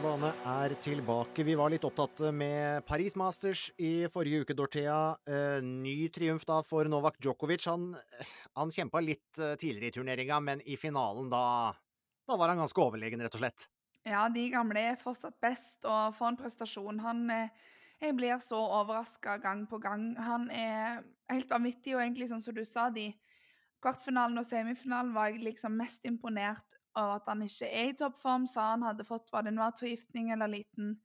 Bane er tilbake. Vi var litt opptatt med Paris Masters i forrige uke, Dorthea. Eh, ny triumf da for Novak Djokovic. Han, han kjempa litt eh, tidligere i turneringa, men i finalen da, da var han ganske overlegen, rett og slett. Ja, de gamle er fortsatt best, og for en prestasjon. Han eh, Jeg blir så overraska gang på gang. Han er helt vanvittig, og egentlig sånn som du sa, de kvartfinalen og semifinalen var jeg liksom mest imponert over at han ikke er i toppform. Sa han hadde fått hva det var, forgiftning eller liten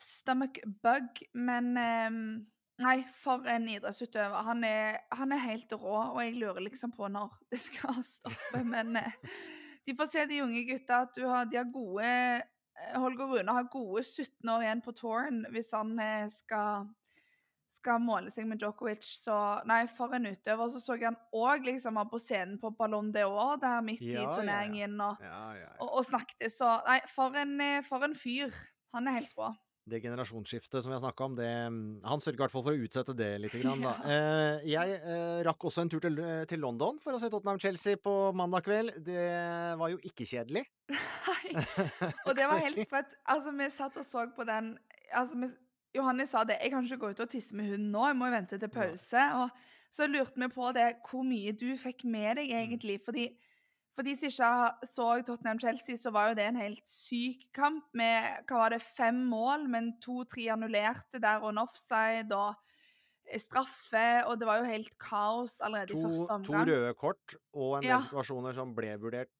stomach bug. Men eh, nei, for en idrettsutøver. Han er, han er helt rå, og jeg lurer liksom på når det skal stoppe. Men eh, de får se, de unge gutta, at har, de har gode eh, Holger Rune har gode 17 år igjen på touren hvis han eh, skal skal måle seg med Djokovic. Så nei, for en utøver. Så så jeg han òg liksom var på scenen på Ballon d'Or der midt Ja, ja, i ja. turneringen og, Ja, ja, ja. og, og snakket. Så nei, for en, eh, for en fyr. Han er helt rå. Det generasjonsskiftet som vi har snakka om, det Han sørger i hvert fall for å utsette det litt. Grann, da. Eh, jeg eh, rakk også en tur til, til London for å se Tottenham-Chelsea på mandag kveld. Det var jo ikke kjedelig. Nei. Og det var helt fett. Altså, vi satt og så på den altså, vi, Johanne sa det, jeg kan ikke gå ut og tisse med hunden nå, jeg må vente til pause. Og så lurte vi på det, hvor mye du fikk med deg egentlig. Fordi for de som ikke så Tottenham-Chelsea, så var jo det en helt syk kamp med hva var det, fem mål, men to-tre annullerte der og en offside og straffe. Og det var jo helt kaos allerede To, i første omgang. to røde kort og en del Ja. situasjoner som ble vurdert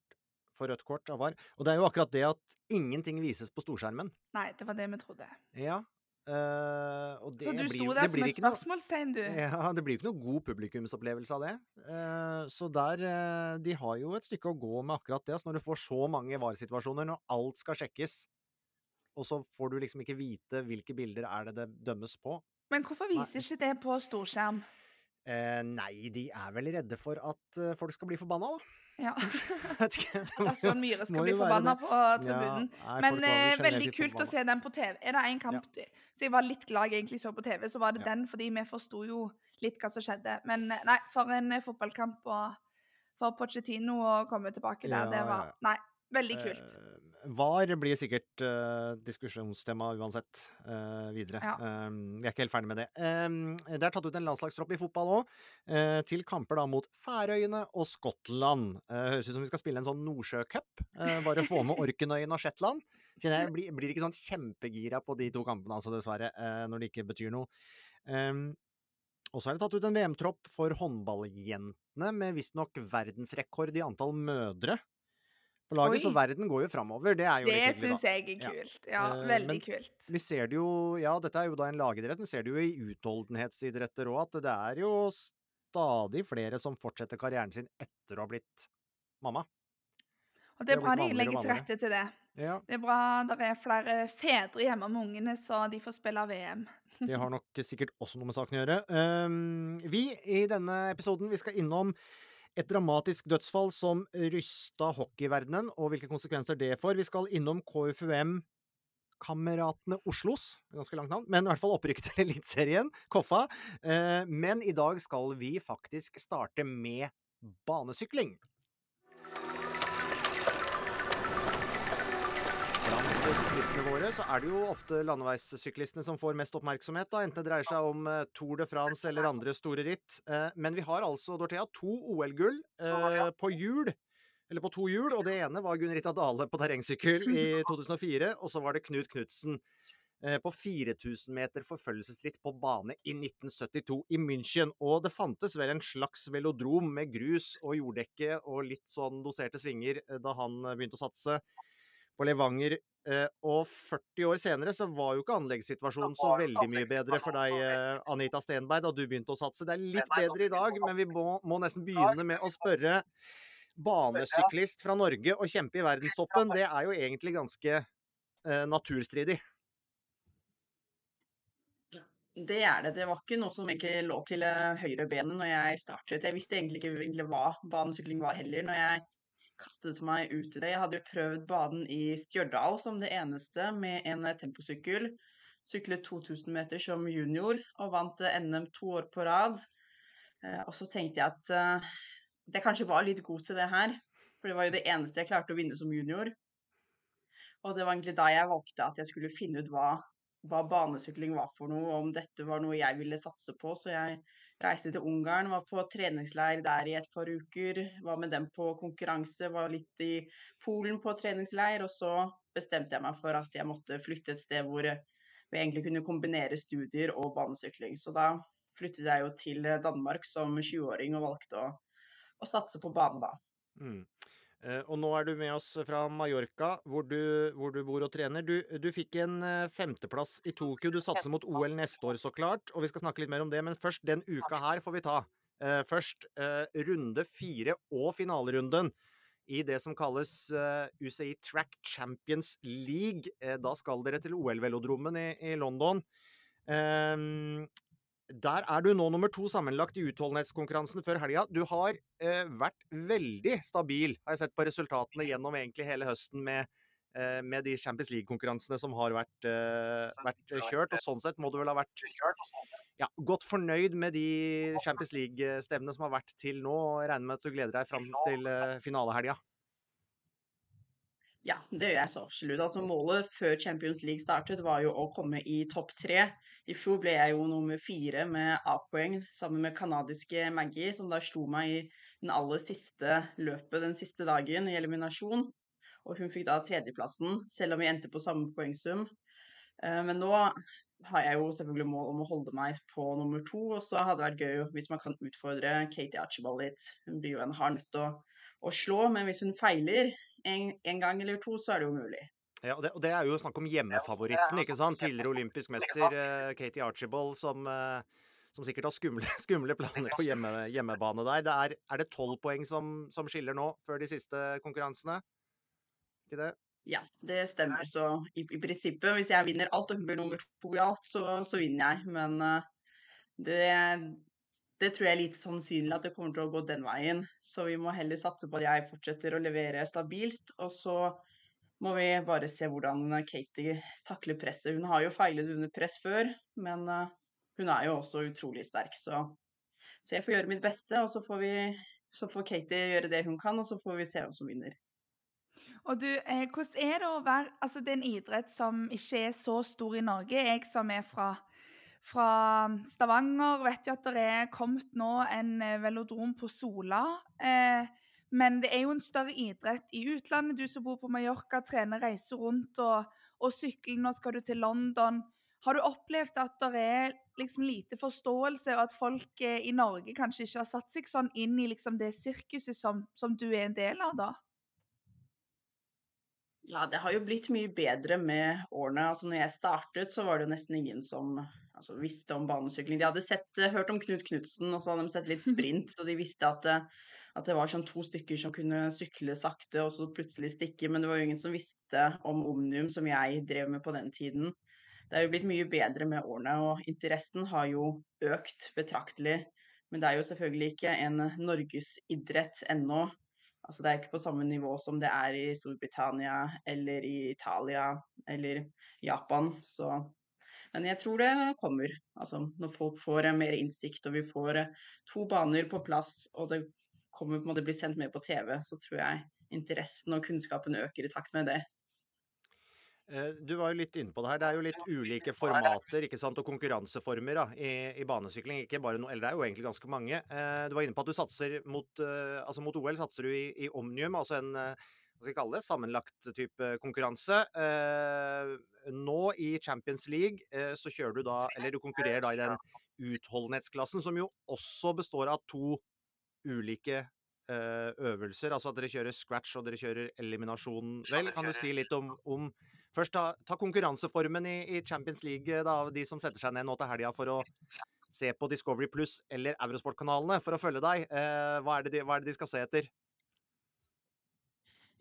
for rødt kort av VAR. Og det er jo akkurat det at ingenting vises på storskjermen. Nei, det var det vi trodde. Ja. Det Så du blir, sto der det som et spørsmålstegn, du. Ja, det blir jo ikke noe god publikumsopplevelse av det. Uh, så der uh, De har jo et stykke å gå med akkurat det. Altså når du får så mange VAR-situasjoner, når alt skal sjekkes, og så får du liksom ikke vite hvilke bilder er det det dømmes på. Men hvorfor viser ikke det på storskjerm? Nei, de er vel redde for at folk skal bli forbanna, da. Ja. Asbjørn Myhre skal bli forbanna på tribunen. Ja, nei, Men eh, veldig kult å se den på TV. Er det en kamp Så jeg var litt glad jeg egentlig så på TV, så var det Ja. den, fordi vi forsto jo litt hva som skjedde. Men eh, nei, for en eh, fotballkamp og for Pochettino å komme tilbake der, Ja, det var ja. Nei, veldig kult. Eh, VAR blir sikkert uh, diskusjonstema uansett uh, videre. Ja. Eh, vi er ikke helt ferdig med det. Eh, det er tatt ut en landslagstropp i fotball òg, til kamper da mot Færøyene og Skottland. Eh, høres ut som vi skal spille en sånn Nordsjøcup. Uh, bare få med Orkenøyen og Shetland. Kjenner jeg blir, blir ikke sånn kjempegira på de to kampene, altså, dessverre, eh, når det ikke betyr noe. Um, og så er det tatt ut en VM-tropp for håndballjentene, med visstnok verdensrekord i antall mødre på laget, så verden går jo framover. Det er jo Det syns jeg er kult. Ja, Eh, veldig men kult. Vi ser det jo, ja, dette er jo da en lagidrett, men ser det jo i utholdenhetsidretter òg, at det er jo stadig flere som fortsetter karrieren sin etter å ha blitt mamma. Og det er bra de legger til rette til det. Ja, Det er bra det er flere fedre hjemme med ungene, så de får spille VM. det har nok sikkert også noe med saken å gjøre. Um, vi i denne episoden, vi skal innom et dramatisk dødsfall som rysta hockeyverdenen, og hvilke konsekvenser det får. Vi skal innom KFUM Kameratene Oslos, ganske langt navn, men i hvert fall opprykket til Eliteserien, Koffa. Eh, men i dag skal vi faktisk starte med banesykling. Syklistene våre så er det jo ofte landeveissyklistene som får mest oppmerksomhet, da, enten det dreier seg om eh, Tour de France eller andre store ritt. Eh, men vi har altså, Dorthea, to OL-gull eh, på hjul. Eller på to hjul, og det ene var Gunn Rita Dale på terrengsykkel i 2004, og så var det Knut Knutsen på 4000 meter forfølgelsesritt på bane i 1972 i München. Og det fantes vel en slags velodrom med grus og jorddekke og litt sånn doserte svinger da han begynte å satse på Levanger. Og 40 år senere så var jo ikke anleggssituasjonen så veldig mye bedre for deg, Anita Stenberg, da du begynte å satse. Det er litt bedre i dag, men vi må, må nesten begynne med å spørre banesyklist fra Norge og kjempe i verdenstoppen, det er jo egentlig ganske eh, naturstridig. Det er det. Det var ikke noe som egentlig lå til høyre benet når jeg startet. Jeg visste egentlig ikke hva banesykling var heller når jeg kastet meg ut i det. Jeg hadde jo prøvd baden i Stjørdal som det eneste med en temposykkel. Syklet 2000 meter som junior og vant NM to år på rad. Eh, og så tenkte jeg at eh, jeg kanskje var litt god til det her. For det var jo det eneste jeg klarte å vinne som junior. Og det var egentlig da jeg valgte at jeg skulle finne ut hva, hva banesykling var for noe, om dette var noe jeg ville satse på. Så jeg reiste til Ungarn, var på treningsleir der i et par uker. Var med dem på konkurranse, var litt i Polen på treningsleir. Og så bestemte jeg meg for at jeg måtte flytte et sted hvor vi egentlig kunne kombinere studier og banesykling. Så da flyttet jeg jo til Danmark som 20-åring og valgte å å, satse på banen da. Mm. Uh, og nå er du med oss fra Mallorca, hvor du, hvor du bor og trener. Du, du fikk en uh, femteplass i Tokyo. Du satser mot OL neste år, så klart. Og vi skal snakke litt mer om det, men først den uka her får vi ta. Uh, først runde fire og finalerunden i det som kalles UCI Track Champions League. da skal dere til OL-velodromen i, i, London. Der er du nå nummer to sammenlagt i utholdenhetskonkurransen før helga. Du har eh, vært veldig stabil, har jeg sett på resultatene gjennom egentlig hele høsten med, eh, med de Champions League-konkurransene som har vært, eh, vært, kjørt. Og sånn sett må du vel ha vært ja, godt fornøyd med de Champions League-stevnene som har vært til nå, og regner med at du gleder deg fram til eh, finalehelga. Ja, det gjør jeg så absolutt. Altså, målet før Champions League startet var jo å komme i topp tre. I fjor ble jeg jo nummer fire med A-poeng sammen med canadiske Maggie, som da slo meg i den aller siste løpet den siste dagen i eliminasjon. Og hun fikk da tredjeplassen, selv om vi endte på samme poengsum. Eh, men nå har jeg jo selvfølgelig mål om å holde meg på nummer to, og så hadde det vært gøy hvis man kan utfordre Katie Archibald litt. Hun blir jo en hard nøtt å, å slå, men hvis hun feiler en, en gang eller to, så er det jo mulig. Ja, og det, og det, er jo snakk om hjemmefavoritten, ikke sant? Tidligere olympisk mester uh, Katie Archibald, som, uh, som, sikkert har skumle, skumle planer på hjemme, hjemmebane der. Det er, er, det tolv poeng som, som, skiller nå, før de siste konkurransene? Ikke det? Ja, det stemmer. Så i, i prinsippet, hvis jeg vinner alt og hun blir nummer to i alt, så, så vinner jeg. Men uh, det, det tror jeg er litt sannsynlig at det kommer til å gå den veien. Så vi må heller satse på at jeg fortsetter å levere stabilt. Og så må vi bare se hvordan Katie takler presset. Hun har jo feilet under press før, men uh, hun er jo også utrolig sterk. Så, så, jeg får gjøre mitt beste, og så får, vi, så får Katie gjøre det hun kan, og så får vi se hvem som vinner. Og du, eh, Hvordan er det å være altså Det er en idrett som ikke er så stor i Norge. Jeg som er fra, fra Stavanger, vet jo at det er kommet nå en eh, velodrom på Sola. Eh, men det er jo en større idrett i utlandet. Du som bor på Mallorca, trener, reiser rundt og, og sykler. Nå skal du til London. Har du opplevd at det er liksom lite forståelse, og at folk eh, i Norge kanskje ikke har satt seg sånn inn i liksom det sirkuset som, som du er en del av, da? Ja, det har jo blitt mye bedre med årene. Altså, når jeg startet, så var det jo nesten ingen som altså, visste om banesykling. De hadde sett, hørt om Knut Knutsen, og så hadde de sett litt sprint, så de visste at eh, at det var sånn to stykker som kunne sykle sakte og så plutselig stikke, men det var jo ingen som visste om Omnium som jeg drev med på den tiden. Det er jo blitt mye bedre med årene, og interessen har jo økt betraktelig. Men det er jo selvfølgelig ikke en norgesidrett ennå. Altså det er ikke på samme nivå som det er i Storbritannia eller i Italia eller Japan. Så men jeg tror det kommer. Altså når folk får mer innsikt og vi får to baner på plass og det kommer på en måte blir sendt med på TV, så tror jeg interessen og kunnskapen øker i takt med det. Eh, du var jo litt inne på det her. Det er jo litt ulike formater ikke sant, og konkurranseformer da, i, i, banesykling. Ikke bare noe, eller det er jo egentlig ganske mange. Eh, du var inne på at du satser mot, eh, altså mot OL satser du i, i Omnium, altså en hva skal jeg kalle det, sammenlagt type konkurranse. Eh, nå i Champions League eh, så kjører du da, eller du konkurrerer da i den utholdenhetsklassen, som jo også består av to ulike eh, øvelser. Altså at dere kjører scratch og dere kjører eliminasjon. Vel, kan du si litt om, om Først ta, ta konkurranseformen i, i, Champions League, da, de som setter seg ned nå til helga for å se på Discovery Pluss eller Eurosport-kanalene for å følge deg. Eh, hva, er de, hva, er det de, skal se etter?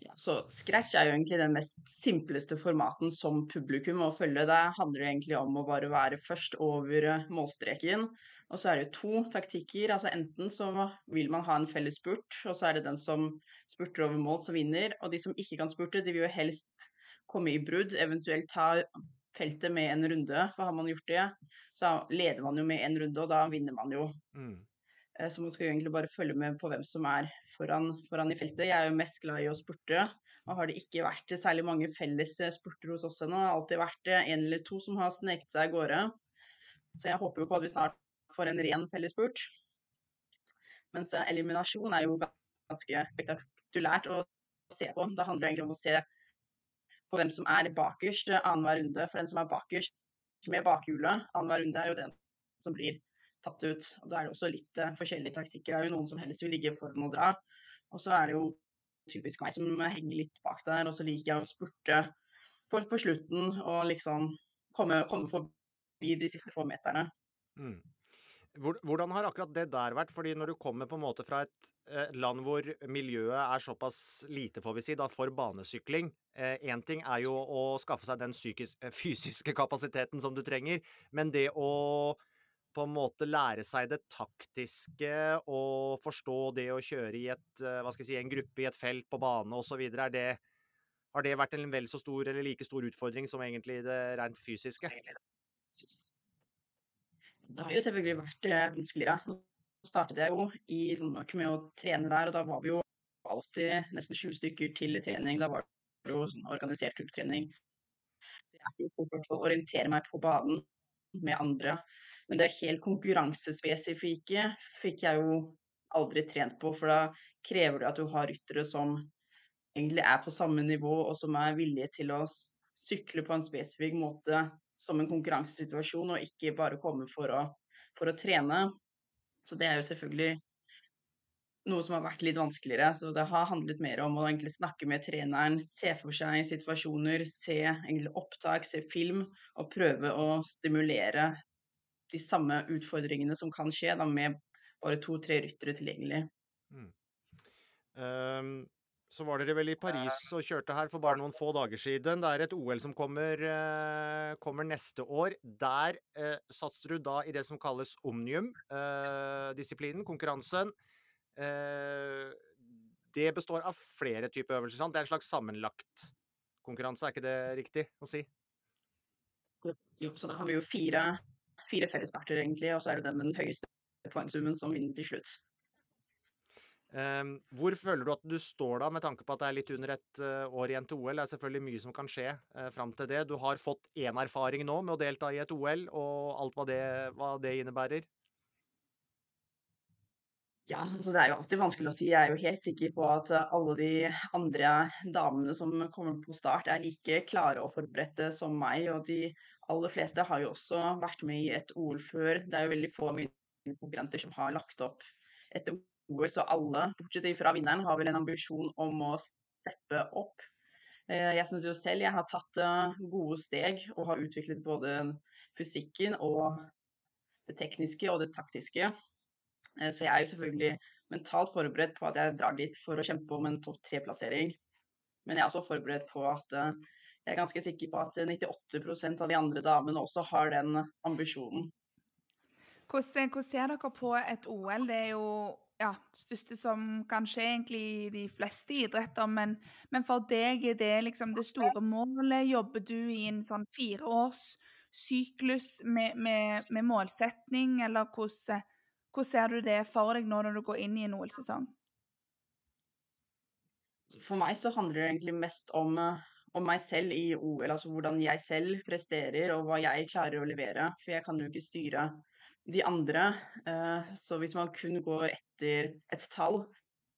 Ja, så Scratch er jo egentlig den mest simpleste formaten som publikum å følge. Det handler egentlig om å bare være først over eh, målstreken. Og så er det to taktikker. altså Enten så vil man ha en felles spurt, og så er det den som spurter over mål, som vinner. Og de som ikke kan spurte, de vil jo helst komme i brudd, eventuelt ta feltet med en runde. For har man gjort det, så leder man jo med en runde, og da vinner man jo. Mm. Eh, så man skal jo egentlig bare følge med på hvem som er foran, foran, i feltet. Jeg er jo mest glad i å spurte, og har det ikke vært særlig mange felles eh, spurter hos oss ennå. Det har alltid vært eh, en eller to som har sneket seg av gårde. Så jeg håper jo på at vi snart får en ren fellesspurt. Mens eliminasjon er jo ganske spektakulært å se på. Det handler egentlig om å se på hvem som er bakerst annenhver runde. For den som er bakerst med bakhjulet annenhver runde, er jo den som blir tatt ut. Og Da er det også litt uh, forskjellige taktikker. Det er jo noen som helst vil ligge foran og dra. Og så er det jo typisk meg som henger litt bak der, og så liker jeg å spurte på, på slutten og liksom komme, komme, forbi de siste få meterne. Mm. Hvordan har akkurat det der vært? Fordi når du kommer på en måte fra et eh, land hvor miljøet er såpass lite, får vi si, da, for banesykling Én eh, ting er jo å skaffe seg den psykisk, fysiske kapasiteten som du trenger, men det å på en måte lære seg det taktiske og forstå det å kjøre i et, eh, hva skal jeg si, en gruppe i et felt på bane osv. Har det vært en vel så stor eller like stor utfordring som egentlig det rent fysiske? Det har jo selvfølgelig vært eh, vanskeligere. Så startet jeg jo i Danmark med å trene der, og da var vi jo alltid nesten sju stykker til trening. Da var det jo sånn organisert gruppetrening. Jeg er jo fort å orientere meg på banen med andre men det helt konkurransespesifikke fikk jeg jo aldri trent på, for da krever det at du har ryttere som egentlig er på samme nivå, og som er villige til å sykle på en spesifikk måte som en konkurransesituasjon, og ikke bare komme for å, for å trene. Så det er jo selvfølgelig noe som har vært litt vanskeligere. Så det har handlet mer om å egentlig snakke med treneren, se for seg situasjoner, se opptak, se film, og prøve å stimulere de samme utfordringene som kan skje, da, med bare to-tre ryttere tilgjengelig. Mm. Um, så var dere vel i Paris og kjørte her for bare noen få dager siden. Det er et OL som kommer, uh, kommer neste år. Der uh, satser du da i det som kalles omnium-disiplinen, uh, konkurransen. det består av flere typer øvelser. Sant? Det er en slags sammenlagt konkurranse, er ikke det riktig å si? Jo, så da har vi jo fire fire fellesstarter, egentlig, og så er det den med den høyeste poengsummen som vinner til slutt. Um, hvor føler du at du står da, med tanke på at det er litt under et uh, år igjen til OL? Det er selvfølgelig mye som kan skje uh, fram til det. Du har fått én erfaring nå med å delta i et OL, og alt hva det, hva det innebærer. Ja, altså det er jo alltid vanskelig å si. Jeg er jo helt sikker på at alle de andre damene som kommer på start, er like klare og forberedte som meg. Og de aller fleste har jo også vært med i et OL før. Det er jo veldig få konkurrenter som har lagt opp et OL, så alle, bortsett fra vinneren, har vel en ambisjon om å steppe opp. Eh, jeg syns jo selv jeg har tatt eh, gode steg og har utviklet både fysikken og det tekniske og det taktiske. Eh, så jeg er jo selvfølgelig mentalt forberedt på at jeg drar dit for å kjempe om en topp tre-plassering. Men jeg er også forberedt på at jeg er ganske sikker på at 98% av de andre damene også har den ambisjonen. Hvordan, hvordan ser dere på et OL? Det er jo ja, største som kan skje egentlig i de fleste idretter, men, men for deg er det liksom det store målet? Jobber du i en sånn fireårssyklus med, med, med målsetning, eller hvordan, hvordan ser du det for deg nå når du går inn i en OL-sesong? For meg så handler det egentlig mest om om meg selv i OL, altså hvordan jeg selv presterer og hva jeg klarer å levere. For jeg kan jo ikke styre de andre. Eh, så hvis man kun går etter et tall,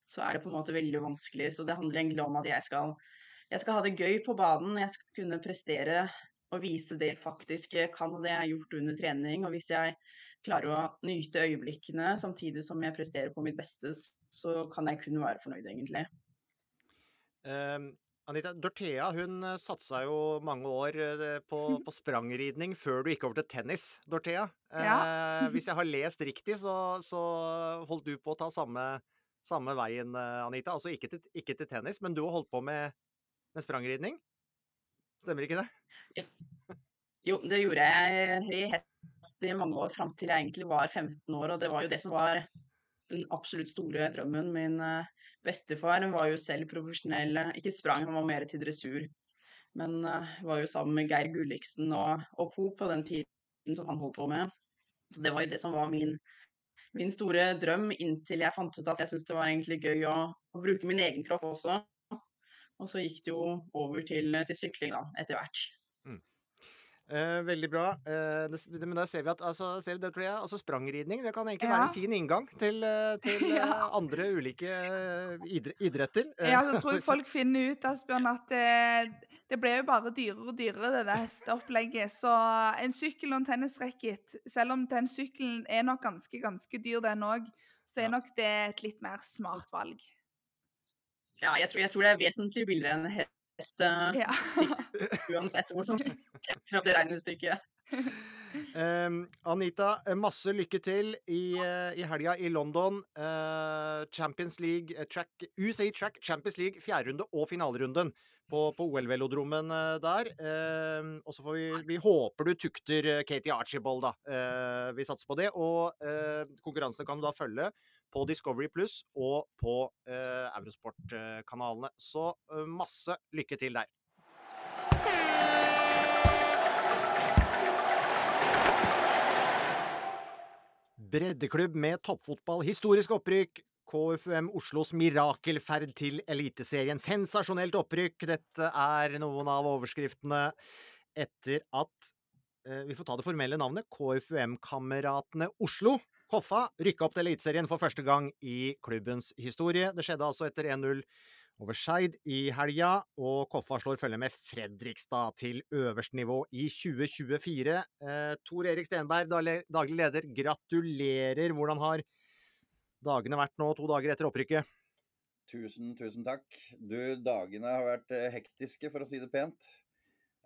så er det på en måte veldig vanskelig. Så det handler egentlig om at jeg skal, jeg skal ha det gøy på banen. Jeg skal kunne prestere og vise det jeg faktisk kan, og det jeg har gjort under trening. Og hvis jeg klarer å nyte øyeblikkene samtidig som jeg presterer på mitt beste, så kan jeg kun være fornøyd, egentlig. Um, Anita, Dorthea hun eh, satsa jo mange år eh, på, på, sprangridning før du gikk over til tennis, Dorthea. Ja. Eh, hvis jeg har lest riktig, så, så, holdt du på å ta samme, samme veien, eh, Anita. Altså ikke til, ikke til, tennis, men du har holdt på med, med sprangridning? Stemmer ikke det? Jo, det gjorde jeg. i hest i mange år, fram til jeg egentlig var 15 år. Og det var jo det som var den absolutt store drømmen. Min bestefar var jo selv profesjonell, ikke sprang, han var mer til dressur. Men var jo sammen med Geir Gulliksen og, og Co på den tiden som han holdt på med. Så det var jo det som var min, min store drøm, inntil jeg fant ut at jeg syntes det var egentlig gøy å, å, bruke min egen kropp også. Og så gikk det jo over til, til sykling da, etter hvert. Eh, veldig bra. Eh, det, men da ser vi at altså, ser vi det, jeg, altså sprangridning det kan egentlig ja. være en fin inngang til, eh, til ja. Eh, andre ulike eh, idre, idretter. Ja, så tror jeg folk finner ut Asbjørn, at det, det ble jo bare dyrere og dyrere, det der hesteopplegget. Så en sykkel og en tennisracket, selv om den sykkelen er nok ganske, ganske dyr, den òg, så er nok det et litt mer smart valg. Ja, jeg tror, jeg tror det er vesentlig billigere enn beste ja. uansett hvordan du setter opp det regnestykket. Um, Anita, masse lykke til i, uh, i helga i London. Uh, Champions League, uh, track, USA Track Champions League, fjerderunde og finalerunden på, på OL-velodromen der. Uh, og så får vi, vi håper du tukter Katie Archibald, da. vi satser på det. Og konkurransene kan du da følge på Discovery Pluss og på eh, Eurosport-kanalene. Så eh, masse lykke til der. Breddeklubb med toppfotball, historisk opprykk. KFUM Oslos mirakelferd til Eliteserien. Sensasjonelt opprykk. Dette er noen av overskriftene etter at eh, Vi får ta det formelle navnet. KFUM-kameratene Oslo Koffa rykka opp til Eliteserien for første gang i klubbens historie. Det skjedde altså etter 1-0 over Skeid i helga, og Koffa slår følge med Fredrikstad til øverste nivå i 2024. Eh, Tor Erik Stenberg, daglig leder, gratulerer. Hvordan har dagene vært nå, to dager etter opprykket? Tusen, tusen takk. Du, dagene har vært eh, hektiske, for å si det pent.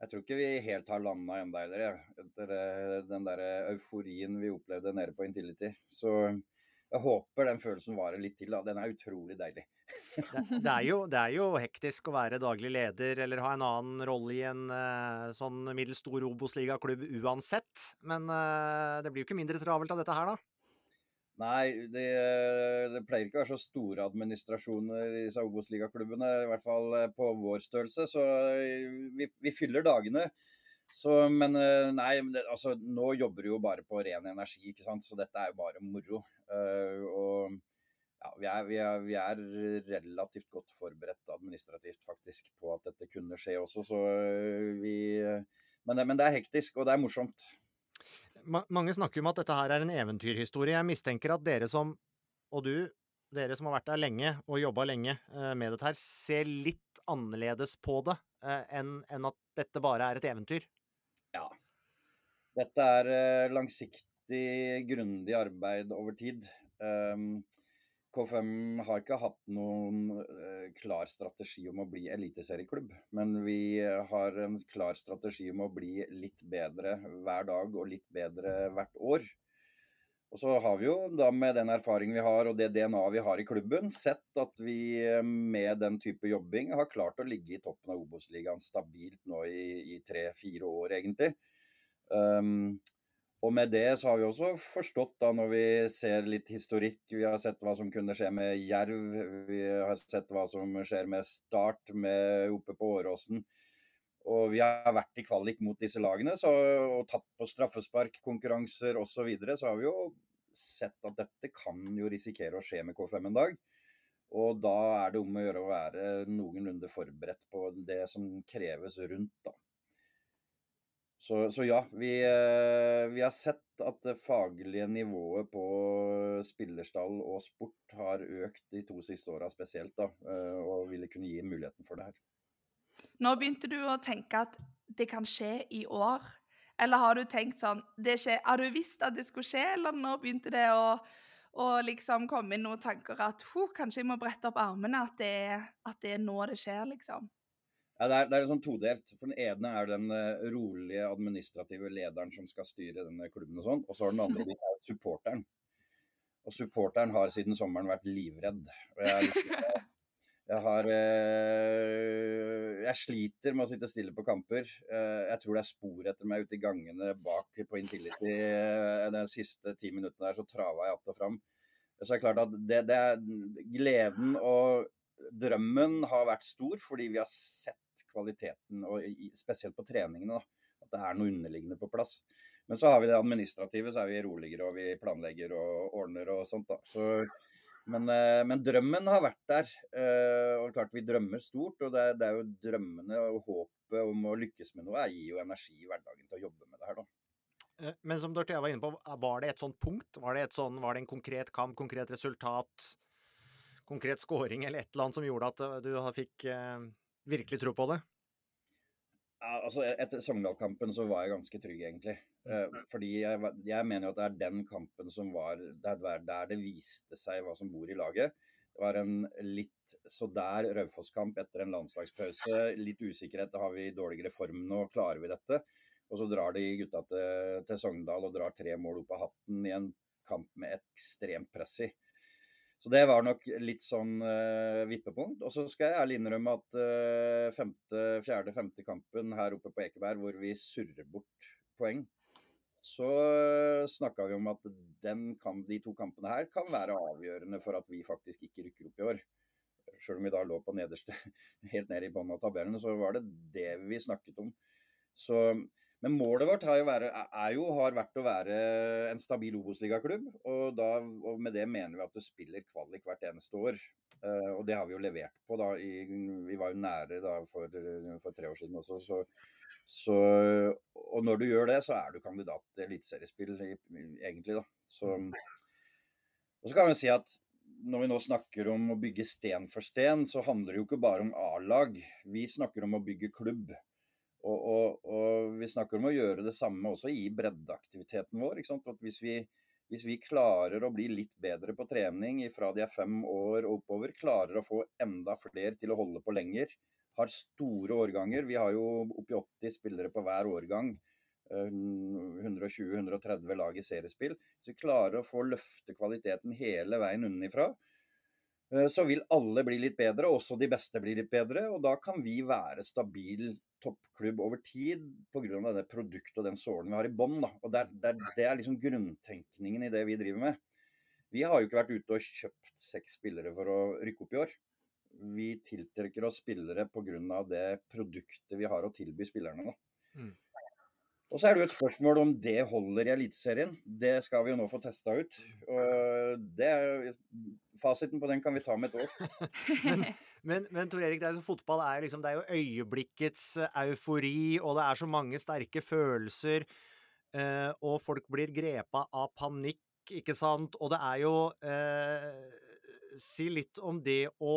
Jeg tror ikke vi helt har landa ennå heller, etter eh, den der euforien vi opplevde nede på Intility. Så jeg håper den følelsen varer litt til. da. Den er utrolig deilig. det, det, er jo, det, er jo, hektisk å være daglig leder eller ha en annen rolle i en uh, sånn middels stor Obos-ligaklubb uansett. Men uh, det blir jo ikke mindre travelt av dette her, da? Nei, det, det, pleier ikke å være så store administrasjoner i disse Obos-ligaklubbene. I hvert fall eh, på vår størrelse. Så vi, vi fyller dagene. Så, men nei, altså, nå jobber du jo bare på ren energi, ikke sant. Så dette er jo bare moro. Uh, og ja, vi er, vi, er, vi er, relativt godt forberedt administrativt faktisk på at dette kunne skje også, så vi men, men det er hektisk, og det er morsomt mange snakker om at dette her er en eventyrhistorie. Jeg mistenker at dere som, og du, dere som har vært der lenge og jobba lenge eh, med dette her, ser litt annerledes på det eh, enn, at dette bare er et eventyr? Ja. Dette er eh, langsiktig, grundig arbeid over tid. Um, K5 har ikke hatt noen uh, klar strategi om å bli eliteserieklubb, men vi har en klar strategi om å bli litt bedre hver dag og litt bedre hvert år. Og så har vi jo da med den erfaringen vi har og det DNA vi har i klubben, sett at vi eh, med den type jobbing har klart å ligge i toppen av Obos-ligaen stabilt nå i tre-fire år, egentlig. Um, og med det så har vi også forstått, da når vi ser litt historikk, vi har sett hva som kunne skje med Jerv, vi har sett hva som skjer med Start med oppe på Åråsen. Og vi har vært i kvalik mot disse lagene så, og tatt på straffesparkkonkurranser osv. Så, videre, så har vi jo sett at dette kan jo risikere å skje med K5 en dag. Og da er det om å gjøre å være noenlunde forberedt på det som kreves rundt, da. Så, så ja, vi, eh, vi, har sett at det faglige nivået på spillerstall og sport har økt de to siste åra spesielt, da, eh, og ville kunne gi muligheten for det her. Når begynte du å tenke at det kan skje i år? Eller har du tenkt sånn Har du visst at det skulle skje, eller når begynte det å, å liksom komme inn noen tanker at kanskje jeg må brette opp armene, at det, at det er nå det skjer, liksom? Ja, det, er, det er sånn todelt. For Den ene er den uh, rolige administrative lederen som skal styre denne klubben. Og sånn, og så har den andre er supporteren. Og supporteren har siden sommeren vært livredd. Og jeg, jeg har uh, Jeg sliter med å sitte stille på kamper. Uh, jeg tror det er spor etter meg ute i gangene bak på Intility. De siste ti minuttene der så trava jeg att og fram. Så det er klart at det, det er gleden og drømmen har vært stor, fordi vi har sett kvaliteten, og spesielt på treningene. da, At det er noe underliggende på plass. Men så har vi det administrative, så er vi roligere og vi planlegger og ordner og sånt. da. Så, men, eh, men, drømmen har vært der. Eh, og klart vi drømmer stort. Og det er, det er jo drømmene og håpet om å lykkes med noe gir jo energi i hverdagen til å jobbe med det her, da. Eh, men som Dorthea var inne på, var det et sånt punkt? Var det, et sånt, var det en konkret kamp, konkret resultat, konkret scoring eller et eller annet som gjorde at du fikk virkelig tro på det? Ja, altså Etter Sogndal-kampen så var jeg ganske trygg, egentlig. Eh, fordi jeg, jeg, mener jo at det er den kampen som var der, der det viste seg hva som bor i laget. Det var en litt så der Raufoss-kamp etter en landslagspause. Litt usikkerhet. Har vi dårligere form nå? Klarer vi dette? Og så drar de gutta til, til Sogndal og drar tre mål opp av hatten i en kamp med ekstremt press i. Så det var nok litt sånn uh, vippepunkt. Og så skal jeg ærlig innrømme at uh, femte, fjerde, femte kampen her oppe på Ekeberg, hvor vi surrer bort poeng, så uh, snakka vi om at kan, de to kampene her kan være avgjørende for at vi faktisk ikke rykker opp i år. Selv om vi da lå på nederste, helt ned i bånn av tabellen, så var det det vi snakket om. Så men målet vårt har jo, være, jo, har vært å være en stabil Obos-ligaklubb. Og, og med det mener vi at du spiller kvalik hvert eneste år. Uh, og det har vi jo levert på. da. I, vi var jo nære da for, for tre år siden også. Så, så, og når du gjør det, så er du kandidat til eliteseriespill egentlig, da. Så, og så kan vi si at når vi nå snakker om å bygge sten for sten, så handler det jo ikke bare om A-lag. Vi snakker om å bygge klubb. Og, og, og, vi snakker om å gjøre det samme også i breddeaktiviteten vår. Hvis vi, hvis vi, klarer å bli litt bedre på trening fra de er fem år og oppover, klarer å få enda flere til å holde på lenger, har store årganger. Vi har jo oppi 80 spillere på hver årgang. 120-130 eh, lag i seriespill. Så vi klarer å få løfte kvaliteten hele veien unnifra. Eh, så vil alle bli litt bedre, også de beste blir litt bedre. Og da kan vi være stabil toppklubb over tid pga. det produktet og den sålen vi har i bånn. Det, det, det, er liksom grunntenkningen i det vi driver med. Vi har jo ikke vært ute og kjøpt seks spillere for å rykke opp i år. Vi tiltrekker oss spillere pga. det produktet vi har å tilby spillerne. Mm. Og så er det jo et spørsmål om det holder i Eliteserien. Det skal vi jo nå få testa ut. Det, fasiten på den kan vi ta med et år. men, men, men Tor Erik, det er, fotball er, liksom, det er jo øyeblikkets eufori, og det er så mange sterke følelser. Eh, og folk blir grepa av panikk, ikke sant. Og det er jo eh, Si litt om det å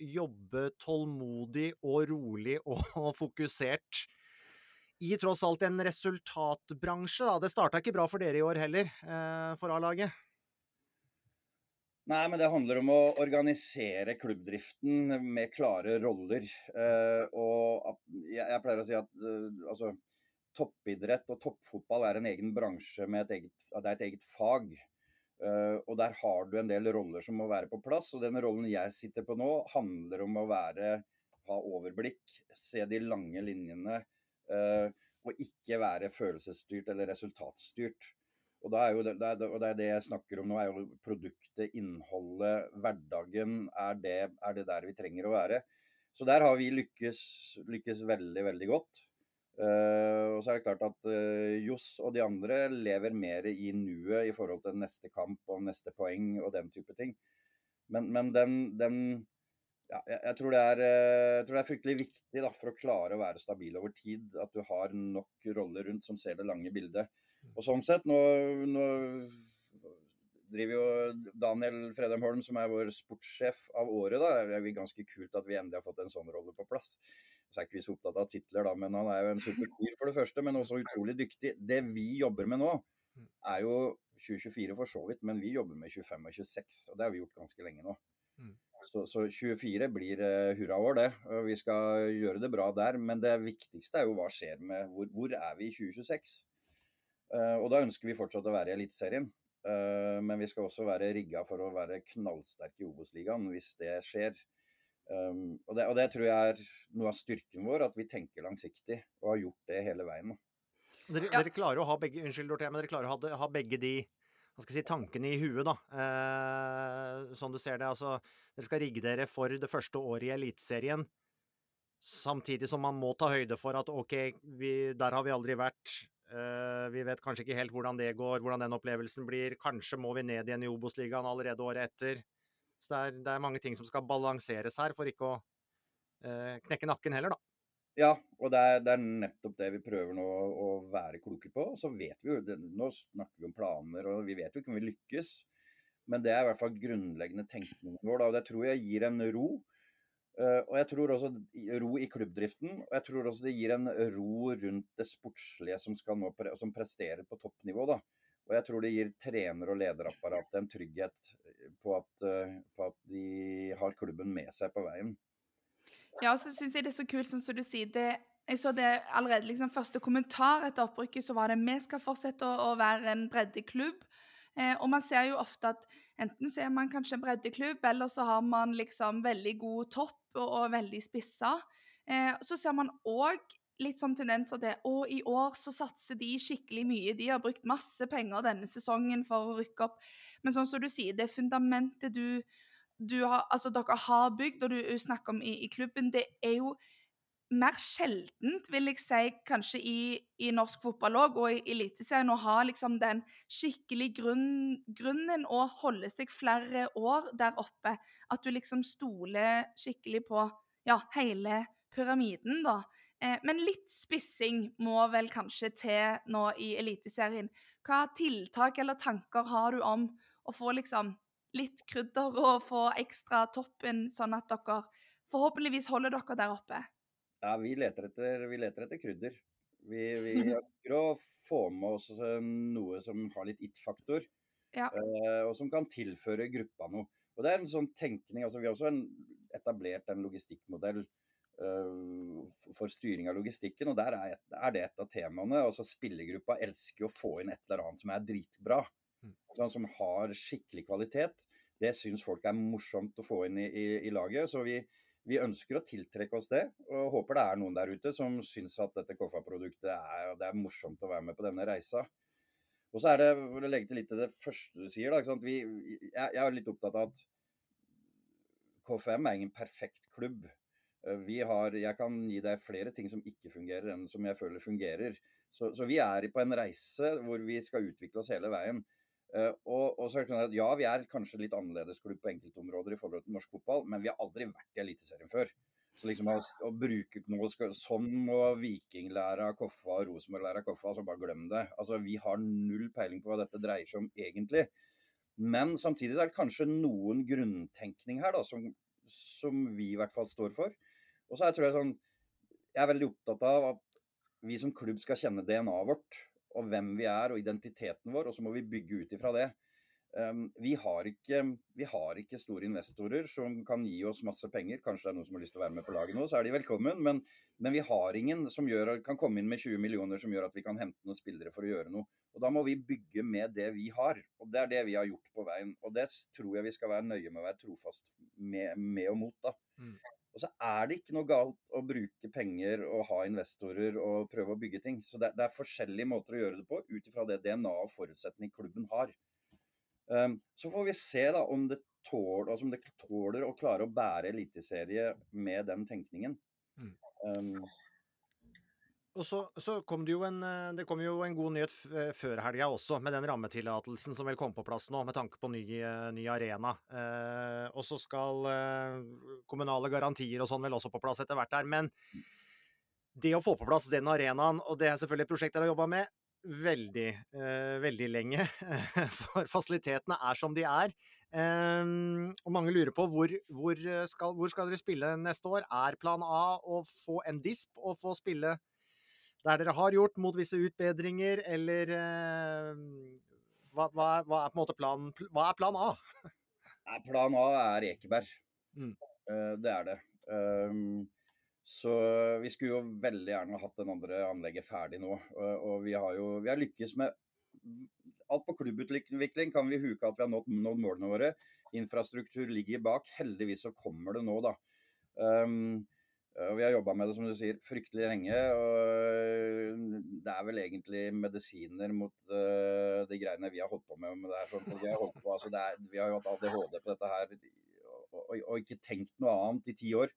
jobbe tålmodig og rolig og fokusert i tross alt en resultatbransje. Da. Det starta ikke bra for dere i år heller, eh, for A-laget? Nei, men det handler om å organisere klubbdriften med klare roller. Uh, og jeg, pleier å si at uh, altså, toppidrett og toppfotball er en egen bransje med et eget, det er et eget fag. Uh, og der har du en del roller som må være på plass. Og den rollen jeg sitter på nå, handler om å være, ha overblikk, se de lange linjene. Og ikke være følelsesstyrt eller resultatstyrt. Og, er det, det er, og det er det jeg snakker om nå, er jo produktet, innholdet, hverdagen. Er det, er det der vi trenger å være? Så der har vi lykkes, lykkes veldig, veldig godt. Uh, og så er det klart at uh, Johs og de andre lever mer i nuet i forhold til neste kamp og neste poeng og den type ting. Men, men den, den, Ja, jeg, tror er, eh, jeg, tror det er, fryktelig viktig da, for å klare å være stabil over tid, at du har nok roller rundt som ser det lange bildet. Og sånn sett, nå, nå driver jo Daniel Fredheim Holm, som er vår sportssjef av året, da. Det er ganske kult at vi endelig har fått en sånn rolle på plass. Så er ikke vi så opptatt av titler, da, men han er jo en superfyr for det første, men også utrolig dyktig. Det vi jobber med nå, er jo 2024 for så vidt, men vi jobber med 25 og 26, og det har vi gjort ganske lenge nå. Mm. Så, så 24 blir uh, hurraår, det. og Vi skal gjøre det bra der. Men det viktigste er jo hva skjer med Hvor, hvor er vi i 2026? Uh, eh, og da ønsker vi fortsatt å være i Eliteserien. Uh, men vi skal også være rigga for å være knallsterke i Obos-ligaen hvis det skjer. Um, og, det, og, det, tror jeg er noe av styrken vår, at vi tenker langsiktig og har gjort det hele veien. Dere, ja. dere, klarer å ha begge unnskyld, Dorthea, men dere klarer å ha, ha begge de hva skal jeg si, tankene i huet, da. Eh, sånn du ser det. Altså, dere skal rigge dere for det første året i Eliteserien. Samtidig som man må ta høyde for at OK, vi, der har vi aldri vært. Uh, vi vet kanskje ikke helt hvordan det går, hvordan den opplevelsen blir. Kanskje må vi ned igjen i Obos-ligaen allerede året etter. Så det er, det er, mange ting som skal balanseres her, for ikke å uh, knekke nakken heller, da. Ja, og det er, det er, nettopp det vi prøver nå å være kloke på. Så vet vi jo, det, Nå snakker vi om planer, og vi vet jo ikke om vi lykkes. Men det er i hvert fall grunnleggende tenkningen vår. Da, og Det tror jeg gir en ro. Uh, og jeg tror også ro i klubbdriften. Og jeg tror også det gir en ro rundt det sportslige som, skal nå, som presterer på toppnivå. da. Og jeg tror det gir trener- og lederapparatet en trygghet på at, uh, på at de har klubben med seg på veien. Ja, så syns jeg det er så kult, sånn som du sier. Det, jeg så det allerede liksom første kommentar etter opprykket, så var det vi skal fortsette å, å være en breddeklubb. Eh, og man ser jo ofte at enten så er man kanskje en breddeklubb, eller så har man liksom veldig god topp og, og veldig spissa. Eh, så ser man òg litt sånn tendenser til å i år så satser de skikkelig mye. De har brukt masse penger denne sesongen for å rykke opp. Men sånn som du sier, det fundamentet du har, altså dere har bygd, og du snakker om i, i, klubben, det er jo mer sjeldent, vil jeg si, kanskje i, i norsk fotball òg, og i Eliteserien, å ha liksom den skikkelig grunn, grunnen å holde seg flere år der oppe. At du liksom stoler skikkelig på ja, hele pyramiden, da. Eh, men litt spissing må vel kanskje til nå i Eliteserien. Hva tiltak eller tanker har du om å få liksom litt krydder og få ekstra toppen, sånn at dere forhåpentligvis holder dere der oppe? Ja, vi leter etter, vi leter etter krydder. Vi, vi ønsker å få med oss eh, noe som har litt it-faktor, ja. uh, og som kan tilføre gruppa noe. Og det er en sånn tenkning, altså Vi har også en, etablert en logistikkmodell uh, for styring av logistikken, og der er, et, er, det et av temaene. altså Spillergruppa elsker å få inn et eller annet som er dritbra. Sånn, som har skikkelig kvalitet. Det syns folk er morsomt å få inn i, i, i laget. Så vi, vi, ønsker å tiltrekke oss det, og håper det er noen der ute som syns at dette Koffa-produktet er, det er morsomt å være med på denne reisa. Og så er det, for å legge til litt til det første du sier, da, vi, jeg, jeg, er litt opptatt av at KFM er ingen perfekt klubb. Vi har, jeg kan gi deg flere ting som ikke fungerer, enn som jeg føler fungerer. Så, så vi er på en reise hvor vi skal utvikle oss hele veien. Uh, og, og, så er det sånn at Ja, vi er kanskje litt annerledes klubb på enkeltområder i forhold til norsk fotball, men vi har aldri vært i Eliteserien før. Så liksom å, å bruke noe Sånn må Viking lære av Koffa og Rosenborg lære av Koffa, altså bare glem det. Altså, Vi har null peiling på hva dette dreier seg om egentlig. Men samtidig er det kanskje noen grunntenkning her da, som, som vi i hvert fall står for. Og så er, tror jeg sånn Jeg er veldig opptatt av at vi som klubb skal kjenne DNA-et vårt og hvem vi er og identiteten vår, og så må vi bygge ut ifra det. Um, vi, har ikke, vi, har ikke, store investorer som kan gi oss masse penger. Kanskje det er noen som har lyst til å være med på laget nå, så er de velkommen. Men, men vi har ingen som gjør, kan komme inn med 20 millioner som gjør at vi kan hente noen spillere for å gjøre noe. Og Da må vi bygge med det vi har. Og Det er det vi har gjort på veien. Og det tror jeg vi skal være nøye med å være trofast med, med og mot. da. Mm. Og så er det ikke noe galt å bruke penger og ha investorer og prøve å bygge ting. Så det, det er forskjellige måter å gjøre det på ut ifra det DNA og forutsetning klubben har. Um, så får vi se da om det tåler, altså om det tåler å klare å bære eliteserie med den tenkningen. Um, Og så, så, kom det jo en, eh, det kom jo en god nyhet eh, før helga også, med den rammetillatelsen som vel kom på plass nå, med tanke på ny, eh, ny arena. Eh, og så skal eh, kommunale garantier og sånn vel også på plass etter hvert her. Men det å få på plass den arenaen, og det er selvfølgelig et prosjekt dere har jobba med veldig, eh, veldig lenge, for fasilitetene er som de er. og mange lurer på hvor, hvor, skal, hvor skal dere spille neste år? Er plan A å få en disp og få spille der dere har gjort mot visse utbedringer, eller eh, hva, hva, hva, er på en måte plan, Hva er plan A? plan A er Ekeberg. Mm. Uh, det er det. Um, så vi skulle jo veldig gjerne hatt den andre anlegget ferdig nå. Og vi har jo vi har lykkes med Alt på klubbutvikling kan vi huke at vi har nådd, nådd målene våre. Infrastruktur ligger bak. Heldigvis så kommer det nå, da. Um, og vi har jobba med det som du sier, fryktelig lenge. og Det er vel egentlig medisiner mot uh, de greiene vi har holdt på med. med det her. sånn, vi, har holdt på, altså er, vi har jo hatt ADHD på dette her og, og, og ikke tenkt noe annet i ti år.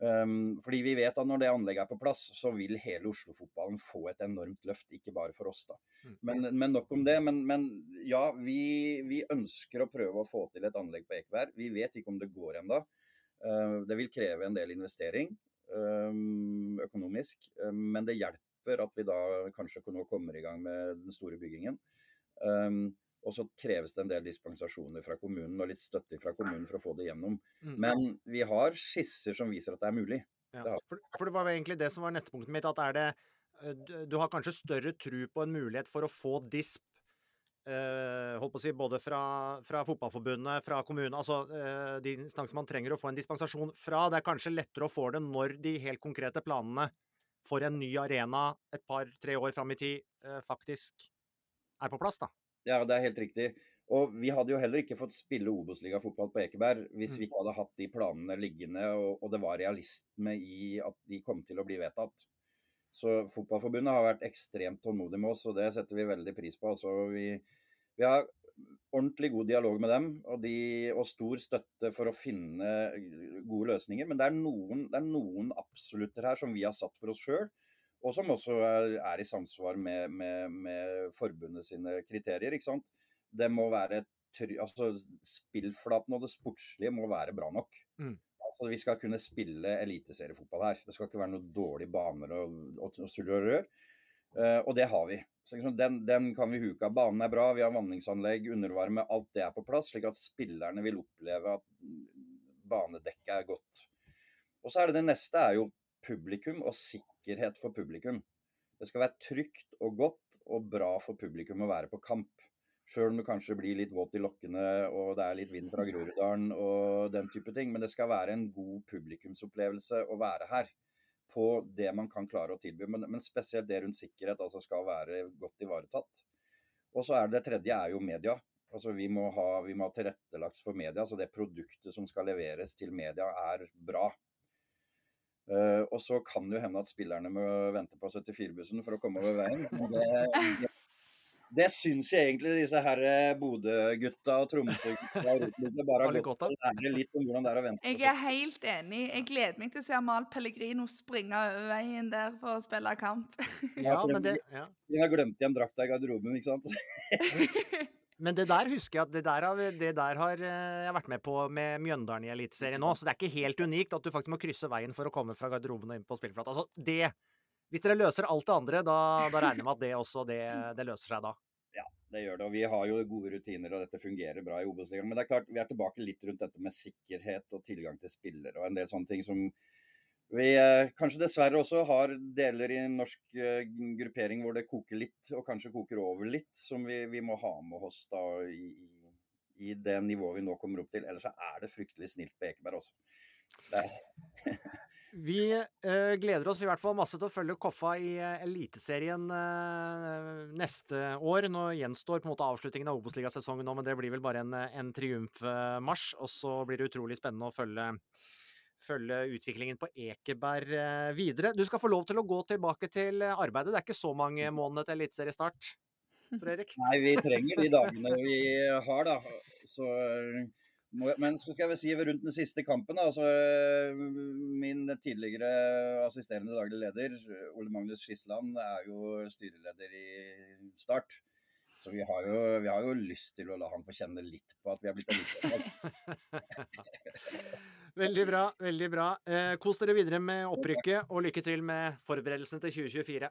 Um, fordi vi vet at når det anlegget er på plass, så vil hele Oslo-fotballen få et enormt løft. Ikke bare for oss, da. Mm. Men, men nok om det. Men, men ja, vi, vi, ønsker å prøve å få til et anlegg på Ekeberg. Vi vet ikke om det går ennå. Eh, det vil kreve en del investering eh, økonomisk, eh, men det hjelper at vi da kanskje nå kommer i gang med den store byggingen. Og så kreves det en del dispensasjoner fra kommunen og litt støtte fra kommunen for å få det gjennom. Mm. Men vi har skisser som viser at det er mulig. Ja, for, det var egentlig det som var neste punktet mitt. At er det Du har kanskje større tro på en mulighet for å få disp holdt på å si, både fra, fra Fotballforbundet, fra kommunen Altså uh, de instanser man trenger å få en dispensasjon fra. Det er kanskje lettere å få det når de helt konkrete planene for en ny arena et par-tre år fram i tid uh, faktisk er på plass, da. Ja, det er helt riktig. Og vi hadde jo heller ikke fått spille Obos-ligafotball på Ekeberg hvis mm. vi ikke hadde hatt de planene liggende og, og det var realisme i at de kom til å bli vedtatt. Så Fotballforbundet har vært ekstremt tålmodig med oss, og det setter vi veldig pris på. Altså, vi, vi, har ordentlig god dialog med dem og, de, og, stor støtte for å finne gode løsninger. Men det er noen, det er noen absolutter her som vi har satt for oss sjøl, og som også er, er i samsvar med, med, med, forbundet sine kriterier. ikke sant? Det må være altså Spillflaten og det sportslige må være bra nok. Mm. Så vi skal kunne spille eliteseriefotball her. Det skal ikke være noen dårlige baner og, og, og sull og rør. Uh, og det har vi. Så liksom, den, den, kan vi huke av. Banen er bra, vi har vanningsanlegg, undervarme. Alt det er på plass, slik at spillerne vil oppleve at banedekket er godt. Og så er det det neste er jo publikum og sikkerhet for publikum. Det skal være trygt og godt og bra for publikum å være på kamp. Sjøl om du kanskje blir litt våt i lokkene og det er litt vind fra Groruddalen og den type ting. Men det skal være en god publikumsopplevelse å være her på det man kan klare å tilby. Men, men spesielt det rundt sikkerhet altså skal være godt ivaretatt. Og så er det, det tredje er jo media. Altså vi må, ha, vi må ha tilrettelagt for media. Så Det produktet som skal leveres til media er bra. Uh, og så kan det jo hende at spillerne må vente på 74-bussen for å komme over veien. Det, det syns jeg egentlig disse her eh, Bodø-gutta og Tromsø-gutta bare har gått og lære litt om hvordan det er å vente. Jeg er helt enig. Jeg gleder meg til å se Amal Pellegrino springe over veien der for å spille kamp. Ja, men det... Ja. De har glemt igjen drakta i garderoben, ikke sant? Men det der husker jeg at det der, har, det der har eh, jeg vært med på med Mjøndalen i Eliteserien nå. Så det er ikke helt unikt at du faktisk må krysse veien for å komme fra garderoben og inn på spillflata. Altså, det hvis dere løser alt det andre, da, da regner jeg med at det også det, det, løser seg da. Ja, det gjør det. Og vi har jo gode rutiner, og dette fungerer bra i Obos-ligaen. Men det er klart, vi er tilbake litt rundt dette med sikkerhet og tilgang til spillere og en del sånne ting som vi eh, kanskje dessverre også har deler i norsk eh, gruppering hvor det koker litt, og kanskje koker over litt, som vi, vi må ha med oss da i, i, det nivået vi nå kommer opp til. Ellers er det fryktelig snilt på Ekeberg også. Vi uh, gleder oss i hvert fall masse til å følge Koffa i uh, Eliteserien uh, neste år. Nå gjenstår på en måte avslutningen av Obos-ligasesongen nå, men det blir vel bare en, en triumfmarsj. Og så blir det utrolig spennende å følge, følge utviklingen på Ekeberg videre. Du skal få lov til å gå tilbake til arbeidet. Det er ikke så mange måneder til eliteseriestart, Tor Erik? Nei, vi trenger de dagene vi har, da. Så Men så skal jeg vel si rundt den siste kampen, da, altså, min tidligere assisterende daglig leder, Ole Magnus Skisland, er jo styreleder i Start. Så vi har, jo, vi har, jo, lyst til å la han få kjenne litt på at vi har blitt eliteserielag. veldig bra. veldig bra. Eh, kos dere videre med opprykket, og lykke til med forberedelsene til 2024.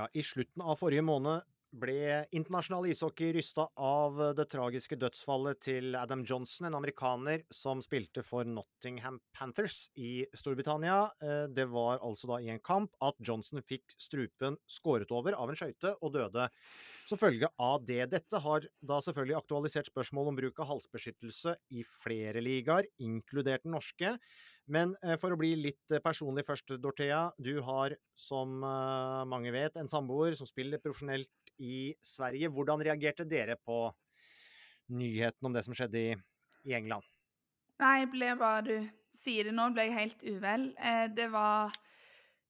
Ja, I slutten av forrige måned ble internasjonal ishockey rysta av det tragiske dødsfallet til Adam Johnson, en amerikaner som spilte for Nottingham Panthers i Storbritannia. Eh, det var altså da i en kamp at Johnson fikk strupen skåret over av en skøyte og døde som følge av det. Dette har da selvfølgelig aktualisert spørsmål om bruk av halsbeskyttelse i flere ligaer, inkludert den norske. Men eh, for å bli litt eh, personlig først, Dorthea. Du har, som eh, mange vet, en samboer som spiller profesjonelt i Sverige. Hvordan reagerte dere på nyheten om det som skjedde i, England? Nei, jeg ble bare Du sier det nå, ble jeg helt uvel. Det var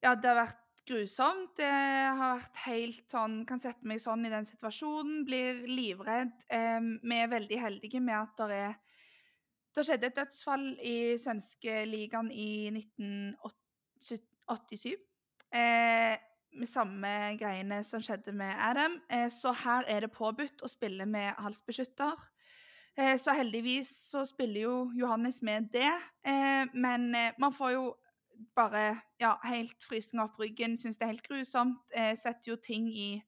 Ja, det har vært grusomt. Det har vært helt sånn Kan sette meg sånn i den situasjonen. Blir livredd. Vi er veldig heldige med at det er det skjedde et dødsfall i svenskeligaen i 1987. Eh, med samme greiene som skjedde med Adam. Eh, så her er det påbudt å spille med halsbeskytter. Eh, så heldigvis så spiller jo Johannes med det. Eh, men eh, man får jo bare ja, helt frysninger opp ryggen, syns det er helt grusomt. Eh, setter jo ting i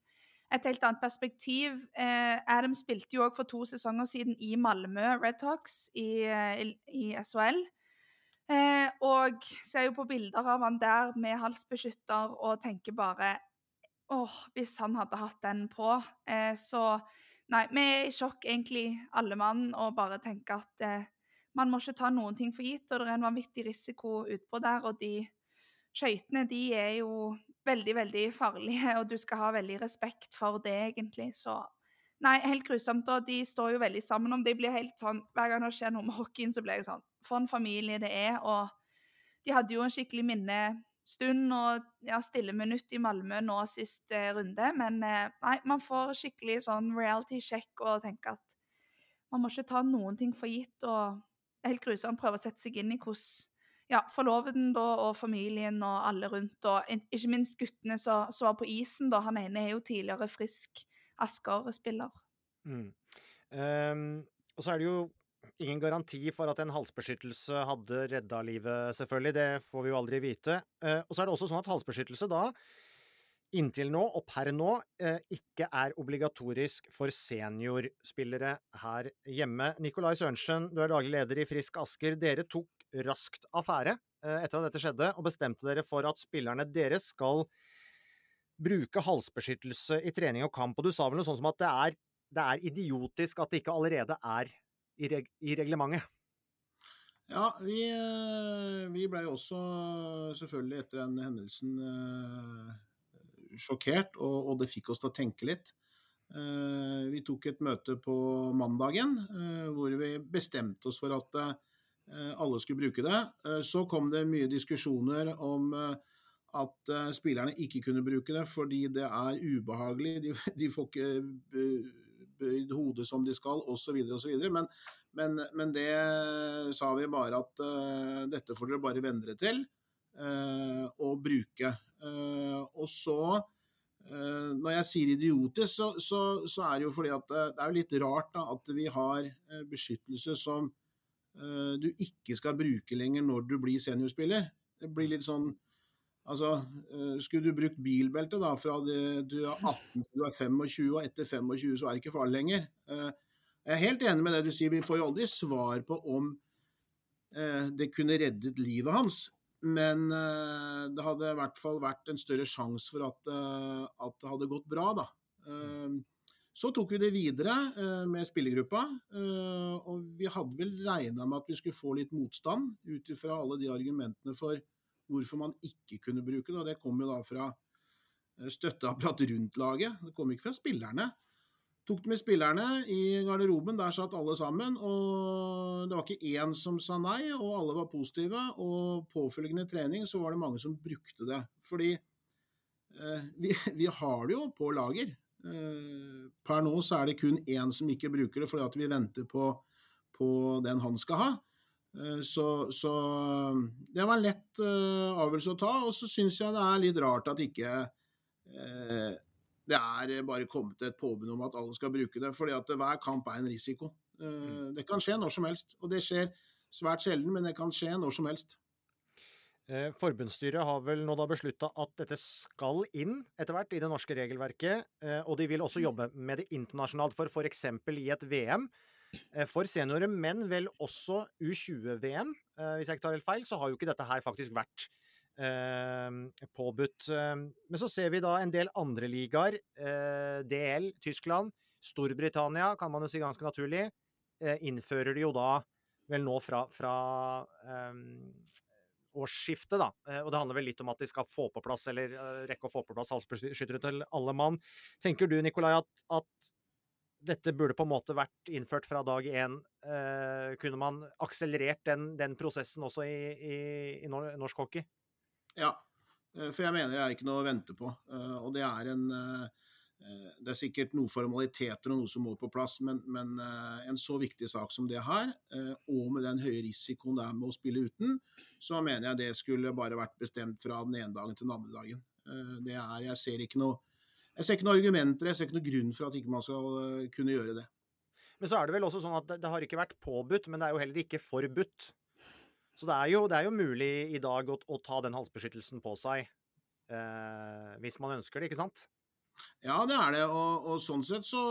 et helt annet perspektiv. Eh, Adam spilte jo òg for to sesonger siden i Malmö Redhawks i, eh, i, i SHL. Eh, og ser jo på bilder av han der med halsbeskytter og tenker bare åh, hvis han hadde hatt den på. Eh, så nei, vi er i sjokk egentlig, alle mann, og bare tenker at eh, man må ikke ta noen ting for gitt. Og det er en vanvittig risiko utpå der, og de skøytene de er jo veldig, veldig farlige, og du skal ha veldig respekt for det, egentlig. Så Nei, helt grusomt. Og de står jo veldig sammen om det. blir helt sånn, Hver gang det skjer noe med hockeyen, så blir jeg sånn For en familie det er. Og de hadde jo en skikkelig minnestund og ja, stille minutt i Malmö nå sist eh, runde. Men eh, nei, man får skikkelig sånn reality check og tenker at man må ikke ta noen ting for gitt. Og det er helt grusomt å prøve å sette seg inn i hvordan ja, forloveden da, og familien og alle rundt, og ikke minst guttene som var på isen. da. Han ene er jo tidligere frisk Asker-spiller. Mm. Um, og så er det jo ingen garanti for at en halsbeskyttelse hadde redda livet, selvfølgelig. Det får vi jo aldri vite. Uh, og så er det også sånn at halsbeskyttelse da inntil nå, og per nå, uh, ikke er obligatorisk for seniorspillere her hjemme. Nikolai Sørensen, du er daglig leder i Frisk Asker. Dere tok raskt affære eh, etter at dette skjedde, og bestemte dere for at spillerne deres skal bruke halsbeskyttelse i trening og kamp. Og du sa vel noe sånt som at det er, det er idiotisk at det ikke allerede er i, reg i reglementet? Ja, vi, eh, vi blei også selvfølgelig etter den hendelsen eh, sjokkert, og, og, det fikk oss til å tenke litt. vi tok et møte på mandagen hvor vi bestemte oss for at Eh, alle skulle bruke det. Eh, så kom det mye diskusjoner om eh, at spillerne ikke kunne bruke det fordi det er ubehagelig. De, de får ikke bøyd hodet som de skal, osv., osv. Men, men, men det sa vi bare at uh, dette får dere bare venne dere til uh, og bruke. Uh, og så, når jeg sier idiotisk, så, så, så, er det jo fordi at det er litt rart da, at vi har beskyttelse som du ikke skal bruke lenger når du blir seniorspiller. Det blir litt sånn Altså, skulle du brukt bilbelte da, fra du er 18 til du er 25, og etter 25 så er det ikke farlig lenger. Jeg er helt enig med det du sier, vi får jo aldri svar på om det kunne reddet livet hans. Men det hadde i hvert fall vært en større sjanse for at, at, det hadde gått bra, da. Så tok vi det videre med spillergruppa, og vi hadde vel regna med at vi skulle få litt motstand ut ifra alle de argumentene for hvorfor man ikke kunne bruke det. og Det kom jo da fra eh, støtteapparatet rundt laget, det kom ikke fra spillerne. Tok det med spillerne i garderoben, der satt alle sammen. og Det var ikke én som sa nei, og alle var positive. Og påfølgende trening så var det mange som brukte det. Fordi eh, vi, vi, har det jo på lager. Eh, per nå så er det kun én som ikke bruker det, fordi at vi venter på, på den han skal ha. Eh, så, så, det var en lett uh, avgjørelse å ta. Og så syns jeg det er litt rart at ikke det er bare kommet et påbud om at alle skal bruke det. fordi at hver kamp er en risiko. Uh, det kan skje når som helst. Og det skjer svært sjelden, men det kan skje når som helst. Forbundsstyret har vel nå da beslutta at dette skal inn etter hvert i det norske regelverket. Og de vil også jobbe med det internasjonalt, for f.eks. i et VM Eh, for seniorer, men vel også U20-VM. Eh, hvis jeg ikke tar helt feil, så har jo ikke dette her faktisk vært eh, påbudt. Men så ser vi da en del andre ligaer. DL, Tyskland, Storbritannia, kan man jo si ganske naturlig, innfører de jo da vel nå fra, fra årsskiftet, da. Og det handler vel litt om at de skal få på plass, eller rekke å få på plass halsbeskyttere til alle mann. Tenker du, Nikolai, at, at dette burde på en måte vært innført fra dag én. Eh, kunne man akselerert den, den prosessen også i, i, i, norsk hockey? Ja, eh, for jeg mener det er ikke noe å vente på. Eh, og det er en eh, Det er sikkert noen formaliteter og noe som må på plass, men, men en så viktig sak som det her, og med den høye risikoen det er med å spille uten, så mener jeg det skulle bare vært bestemt fra den ene dagen til den andre dagen. Det er, Jeg ser ikke noe jeg ser ikke noen argumenter, jeg ser ikke noen grunn for at ikke man skal eh, kunne gjøre det. Men så er det vel også sånn at det, det har ikke vært påbudt, men det er jo heller ikke forbudt. Så det er jo, det er jo mulig i dag å, å, ta den halsbeskyttelsen på seg eh, hvis man ønsker det, ikke sant? Ja, det er det. Og, og, sånn sett så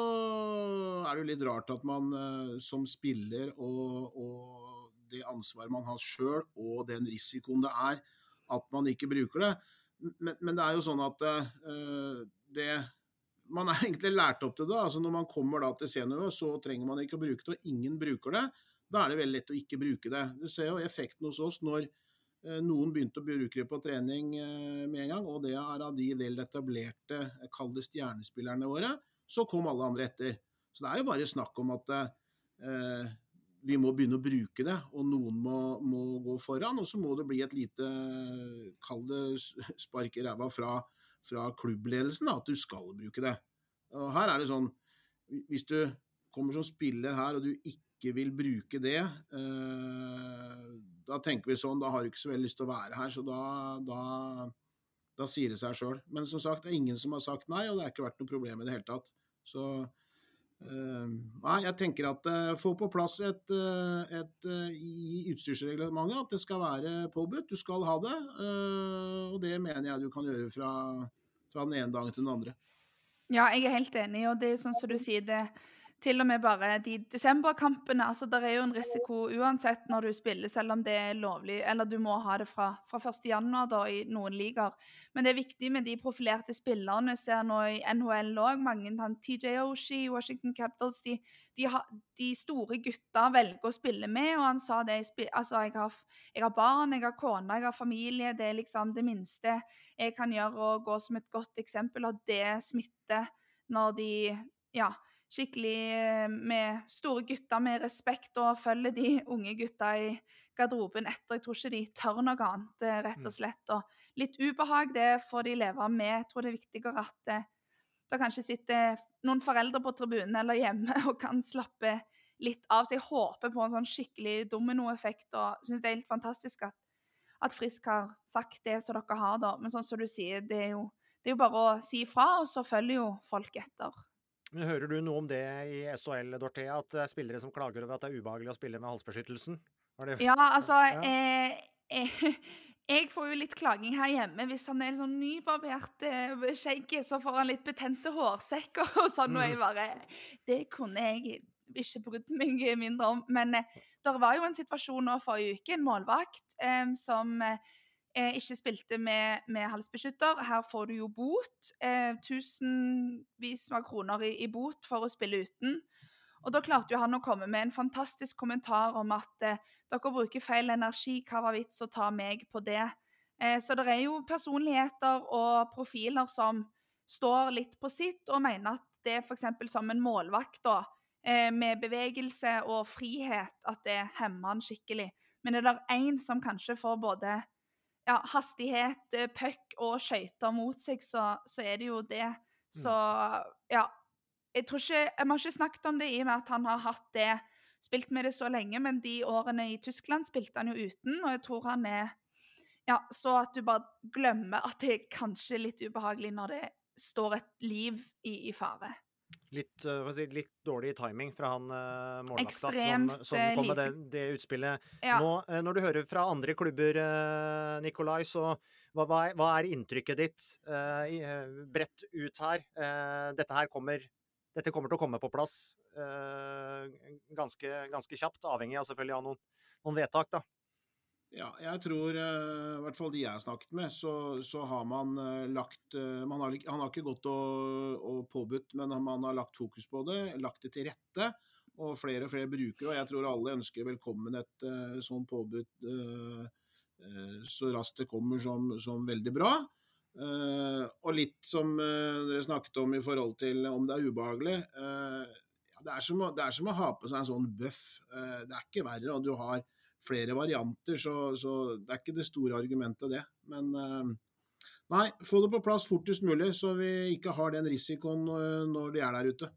er det jo litt rart at man uh, som spiller og, og, det ansvaret man har sjøl, og den risikoen det er, at man ikke bruker det. Men, men det er jo sånn at uh, det Man er egentlig lært opp til det. altså Når man kommer da til senior, så trenger man ikke å bruke det, og ingen bruker det. Da er det veldig lett å ikke bruke det. Du ser jo effekten hos oss når eh, noen begynte å bruke det på trening eh, med en gang, og det er av de vel etablerte, kall det stjernespillerne våre, så kom alle andre etter. Så det er jo bare snakk om at eh, vi må begynne å bruke det, og noen må, må gå foran. Og så må det bli et lite, kall det spark i ræva fra fra klubbledelsen da, at du skal bruke det. Og her er det sånn Hvis du kommer som spiller her og du ikke vil bruke det, eh, da tenker vi sånn, da har du ikke så veldig lyst til å være her, så da, da, da sier det seg sjøl. Men som sagt, det er ingen som har sagt nei, og det har ikke vært noe problem i det hele tatt. Så Uh, nei, jeg tenker at uh, få på plass et, uh, et i utstyrsreglementet at det skal være påbudt. Du skal ha det. og det mener jeg du kan gjøre fra, fra, den ene dagen til den andre. Ja, jeg er helt enig. Og det er jo sånn som du sier, det til og med bare de desemberkampene. altså Det er jo en risiko uansett når du spiller, selv om det er lovlig. Eller du må ha det fra, fra 1.1. da i noen ligaer. Men det er viktig med de profilerte spillerne. Ser nå i NHL òg mange. Han TJ Oshie, Washington Capitals. De, de, ha, de, store gutta velger å spille med, og han sa det altså jeg har, jeg har barn, jeg har kone, jeg har familie. Det er liksom det minste jeg kan gjøre, og gå som et godt eksempel. Og det smitter når de ja, skikkelig eh, med store gutter med respekt og følger de unge gutta i garderoben etter. Jeg tror ikke de tør noe annet, eh, rett og mm. slett. Og litt ubehag, det får de leve med. Jeg tror det er viktigere at eh, det kanskje sitter noen foreldre på tribunen eller hjemme og kan slappe litt av. Så jeg håper på en sånn skikkelig dominoeffekt, og syns det er helt fantastisk at, at Frisk har sagt det som dere har, da. Men sånn som du sier, det er jo, det er jo bare å si ifra, og så følger jo folk etter. Men Hører du noe om det i SHL, Dorthea? At det er spillere som klager over at det er ubehagelig å spille med halsbeskyttelsen? Det... Ja, altså ja. Eh, eh, jeg får jo litt klaging her hjemme. Hvis han er en sånn nybarbert eh, skjegg, så får han litt betente hårsekker og sånn. Og jeg mm. bare Det kunne jeg ikke brydd meg mindre om. Men eh, det var jo en situasjon nå forrige uke, en målvakt eh, som eh, ikke spilte med, med, halsbeskytter. Her får du jo bot. Eh, tusenvis av kroner i, i, bot for å spille uten. Og da klarte jo han å komme med en fantastisk kommentar om at eh, dere bruker feil energi, hva var vits å ta meg på det? Eh, så det er jo personligheter og profiler som står litt på sitt, og mener at det f.eks. som en målvakt, da, eh, med bevegelse og frihet, at det hemmer han skikkelig. Men er det én som kanskje får både ja, hastighet, eh, puck og skøyter mot seg, så, så, er det jo det. Så ja, jeg tror ikke, Vi har ikke snakket om det i og med at han har hatt det, spilt med det så lenge, men de årene i Tyskland spilte han jo uten, og jeg tror han er ja, Så at du bare glemmer at det er kanskje litt ubehagelig når det står et liv i, i fare. Litt, uh, si, litt, dårlig timing fra han uh, målvakta som, som eh, kom med det, det utspillet. Ja. Nå, uh, når du hører fra andre klubber, uh, Nikolai, så hva, hva, er, hva er, inntrykket ditt uh, bredt ut her? dette her kommer dette kommer til å komme på plass ganske, ganske, kjapt, avhengig av selvfølgelig av noen, noen vedtak. da. Ja, jeg tror, uh, i hvert fall de jeg har snakket med, så, så har man uh, lagt man har, Han har ikke gått og, og, påbudt, men man har lagt fokus på det, lagt det til rette. Og flere og flere bruker. Og jeg tror alle ønsker velkommen et sånn påbud så raskt det kommer som, som veldig bra. Og litt som dere snakket om i forhold til om det er ubehagelig. Det, er som, det, er som, å ha på seg en sånn bøff. det er ikke verre, og du har flere varianter, så, så det er ikke det store argumentet, det. Men nei, få det på plass fortest mulig, så vi ikke har den risikoen når de er der ute.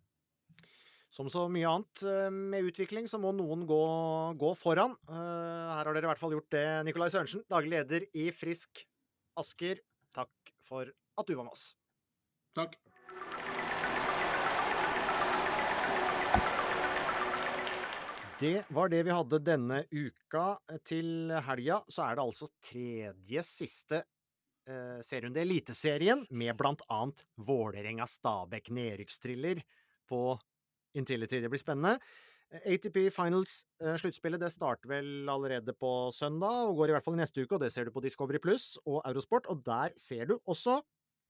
Som så mye annet med utvikling, så må noen gå, gå foran. Her har dere i hvert fall gjort det, Nikolai Sørensen, daglig leder i Frisk Asker. Takk for at du var med oss. Takk. Det var det vi hadde denne uka. Til helga så er det altså tredje siste eh, serierunde i Eliteserien, med blant annet Vålerenga-Stabæk nedrykkstriller på Intility. Det blir spennende. ATP Finals-sluttspillet eh, det starter vel allerede på søndag, og går i hvert fall i neste uke, og det ser du på Discovery Pluss og Eurosport. Og der ser du også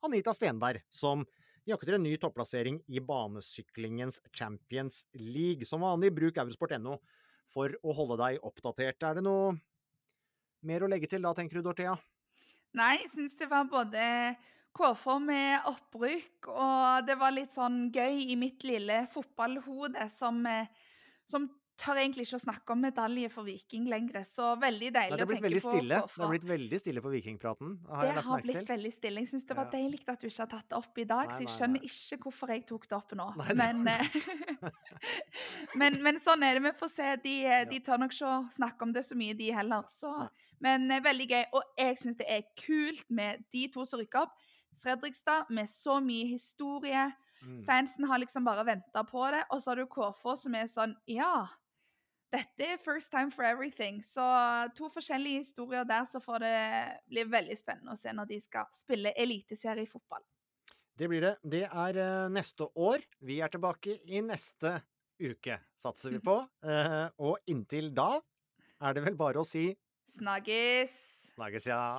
Anita Stenberg, som jakter en ny topplassering i banesyklingens Champions League. Som vanlig, bruk eurosport.no for å holde deg oppdatert. Er det noe mer å legge til da, tenker du, Dorthea? Nei, jeg syns det var både KFO med opprykk, og det var litt sånn gøy i mitt lille fotballhode som eh, som tør egentlig ikke å snakke om medalje for Viking lenger. Så veldig deilig å tenke på. Stille. Det har blitt veldig stille på Vikingpraten. Har det har blitt til. veldig stille. Jeg syns det var ja. deilig at du ikke har tatt det opp i dag, nei, så jeg skjønner nei. ikke hvorfor jeg tok det opp nå. Men, eh, men, men, sånn er det. Vi får se. De, eh, de, tør nok ikke å snakke om det så mye, de heller. Så. Men eh, veldig gøy. Og jeg syns det er kult med de to som rykker opp. Fredrikstad med så mye historie. Mm. Fansen har liksom bare venta på det. Og så har du KFO som er sånn Ja, dette er first time for everything. Så to forskjellige historier der, så får det bli veldig spennende å se når de skal spille eliteseriefotball. Det blir det. Det er uh, neste år. Vi er tilbake i neste uke, satser vi på. Uh, og inntil da er det vel bare å si Snaggis. Snaggis, ja.